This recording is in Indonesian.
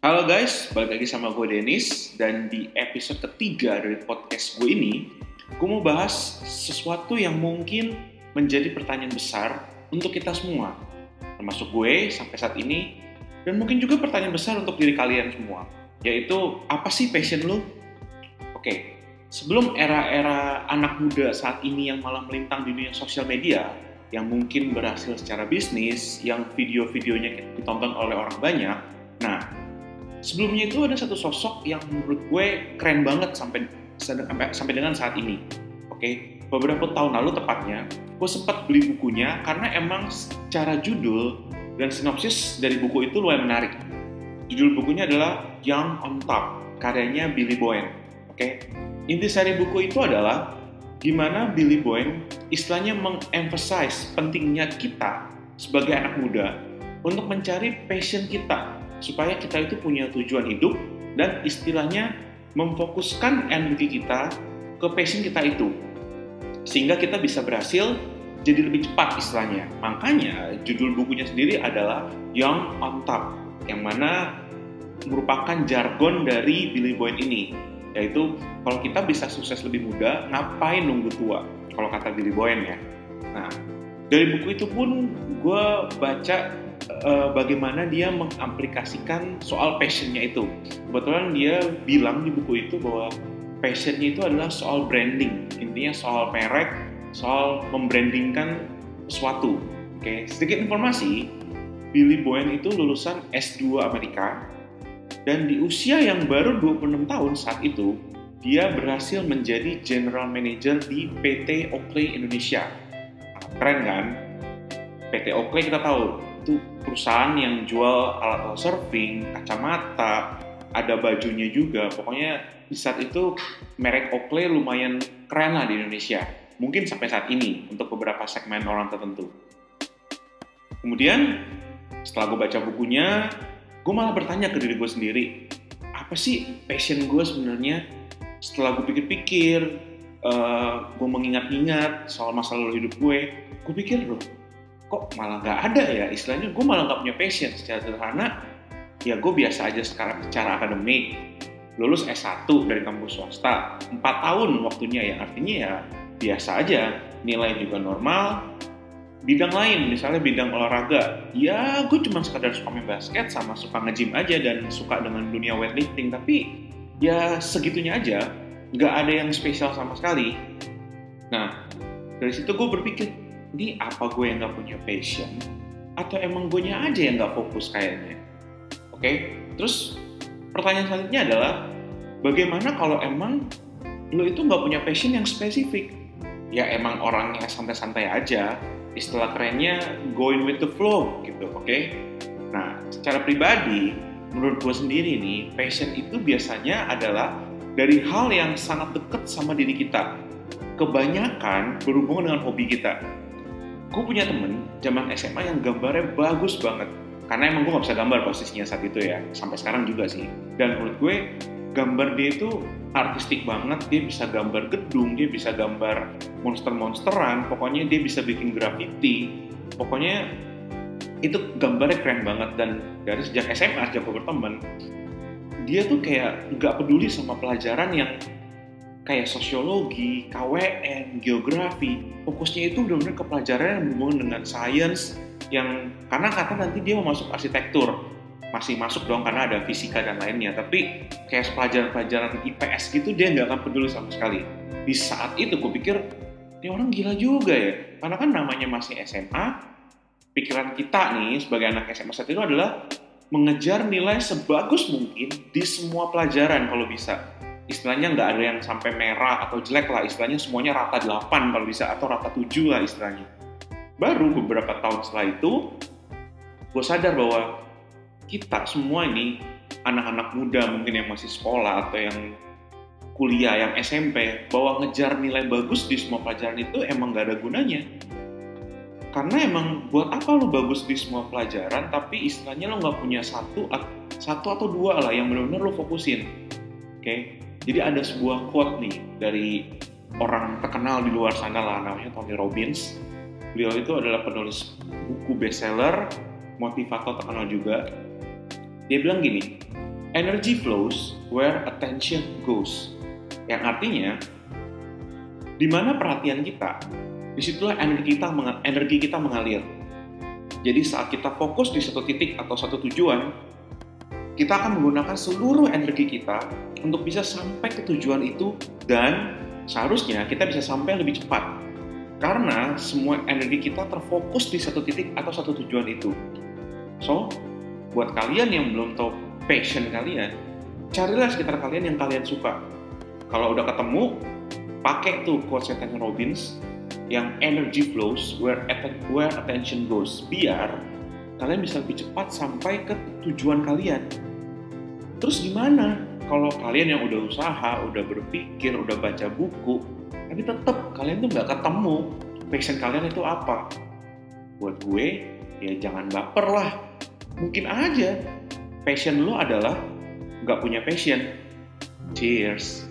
Halo guys, balik lagi sama gue Denis dan di episode ketiga dari podcast gue ini, gue mau bahas sesuatu yang mungkin menjadi pertanyaan besar untuk kita semua, termasuk gue sampai saat ini, dan mungkin juga pertanyaan besar untuk diri kalian semua, yaitu apa sih passion lu? Oke, sebelum era-era anak muda saat ini yang malah melintang di dunia sosial media, yang mungkin berhasil secara bisnis, yang video-videonya ditonton oleh orang banyak, nah sebelumnya itu ada satu sosok yang menurut gue keren banget sampai sampai dengan saat ini. Oke, beberapa tahun lalu tepatnya, gue sempat beli bukunya karena emang secara judul dan sinopsis dari buku itu lumayan menarik. Judul bukunya adalah Young on Top, karyanya Billy Bowen. Oke, inti seri buku itu adalah gimana Billy Bowen istilahnya mengemphasize pentingnya kita sebagai anak muda untuk mencari passion kita supaya kita itu punya tujuan hidup dan istilahnya memfokuskan energi kita ke passion kita itu sehingga kita bisa berhasil jadi lebih cepat istilahnya. Makanya judul bukunya sendiri adalah Young on Top yang mana merupakan jargon dari Billy Boyd ini yaitu kalau kita bisa sukses lebih muda ngapain nunggu tua kalau kata Billy Boyd ya. Nah dari buku itu pun gue baca uh, bagaimana dia mengaplikasikan soal passionnya itu. Kebetulan dia bilang di buku itu bahwa passionnya itu adalah soal branding, intinya soal merek, soal membrandingkan sesuatu. Oke, sedikit informasi, Billy Bowen itu lulusan S2 Amerika dan di usia yang baru 26 tahun saat itu dia berhasil menjadi general manager di PT Oakley Indonesia. Keren kan? PT Oakley kita tahu itu perusahaan yang jual alat surfing, kacamata, ada bajunya juga. Pokoknya di saat itu merek Oakley lumayan keren lah di Indonesia. Mungkin sampai saat ini untuk beberapa segmen orang tertentu. Kemudian setelah gue baca bukunya, gue malah bertanya ke diri gue sendiri, apa sih passion gue sebenarnya? Setelah gue pikir-pikir, uh, gue mengingat-ingat soal masa lalu hidup gue, gue pikir loh, kok malah nggak ada ya? Istilahnya gue malah nggak punya passion. Secara sederhana ya gue biasa aja sekarang secara akademik. Lulus S1 dari kampus swasta 4 tahun waktunya ya. Artinya ya biasa aja. Nilai juga normal. Bidang lain misalnya bidang olahraga ya gue cuma sekadar suka main basket sama suka nge-gym aja dan suka dengan dunia weightlifting. Tapi ya segitunya aja. Nggak ada yang spesial sama sekali. Nah dari situ gue berpikir ini apa gue yang gak punya passion atau emang gue aja yang gak fokus kayaknya oke okay? terus pertanyaan selanjutnya adalah bagaimana kalau emang lo itu gak punya passion yang spesifik ya emang orangnya santai-santai aja istilah kerennya going with the flow gitu oke okay? nah secara pribadi menurut gue sendiri nih passion itu biasanya adalah dari hal yang sangat dekat sama diri kita kebanyakan berhubungan dengan hobi kita gue punya temen zaman SMA yang gambarnya bagus banget. Karena emang gue gak bisa gambar posisinya saat itu ya sampai sekarang juga sih. Dan menurut gue gambar dia itu artistik banget dia bisa gambar gedung dia bisa gambar monster-monsteran pokoknya dia bisa bikin graffiti. Pokoknya itu gambarnya keren banget. Dan dari sejak SMA sejak gue berteman dia tuh kayak nggak peduli sama pelajaran yang kayak sosiologi, KWN, geografi, fokusnya itu benar-benar ke pelajaran yang berhubungan dengan sains yang karena kata nanti dia mau masuk arsitektur. Masih masuk dong karena ada fisika dan lainnya tapi kayak pelajaran-pelajaran IPS gitu dia nggak akan peduli sama sekali. Di saat itu gue pikir ini orang gila juga ya. Karena kan namanya masih SMA pikiran kita nih sebagai anak SMA saat itu adalah mengejar nilai sebagus mungkin di semua pelajaran kalau bisa istilahnya nggak ada yang sampai merah atau jelek lah istilahnya semuanya rata 8 kalau bisa atau rata 7 lah istilahnya. Baru beberapa tahun setelah itu gue sadar bahwa kita semua ini anak-anak muda mungkin yang masih sekolah atau yang kuliah yang SMP bahwa ngejar nilai bagus di semua pelajaran itu emang gak ada gunanya. Karena emang buat apa lo bagus di semua pelajaran tapi istilahnya lo nggak punya satu satu atau dua lah yang benar-benar lo fokusin. Oke? okay? Jadi ada sebuah quote nih dari orang terkenal di luar sana lah namanya Tony Robbins. Beliau itu adalah penulis buku bestseller, motivator terkenal juga. Dia bilang gini, energy flows where attention goes. Yang artinya, di mana perhatian kita, di situlah energi kita energi kita mengalir. Jadi saat kita fokus di satu titik atau satu tujuan, kita akan menggunakan seluruh energi kita untuk bisa sampai ke tujuan itu dan seharusnya kita bisa sampai lebih cepat. Karena semua energi kita terfokus di satu titik atau satu tujuan itu. So, buat kalian yang belum tahu passion kalian, carilah sekitar kalian yang kalian suka. Kalau udah ketemu, pakai tuh quotes Tanya Robbins yang energy flows where, where attention goes. Biar kalian bisa lebih cepat sampai ke tujuan kalian. Terus gimana kalau kalian yang udah usaha, udah berpikir, udah baca buku, tapi tetap kalian tuh nggak ketemu passion kalian itu apa? Buat gue, ya jangan baper lah. Mungkin aja passion lo adalah nggak punya passion. Cheers.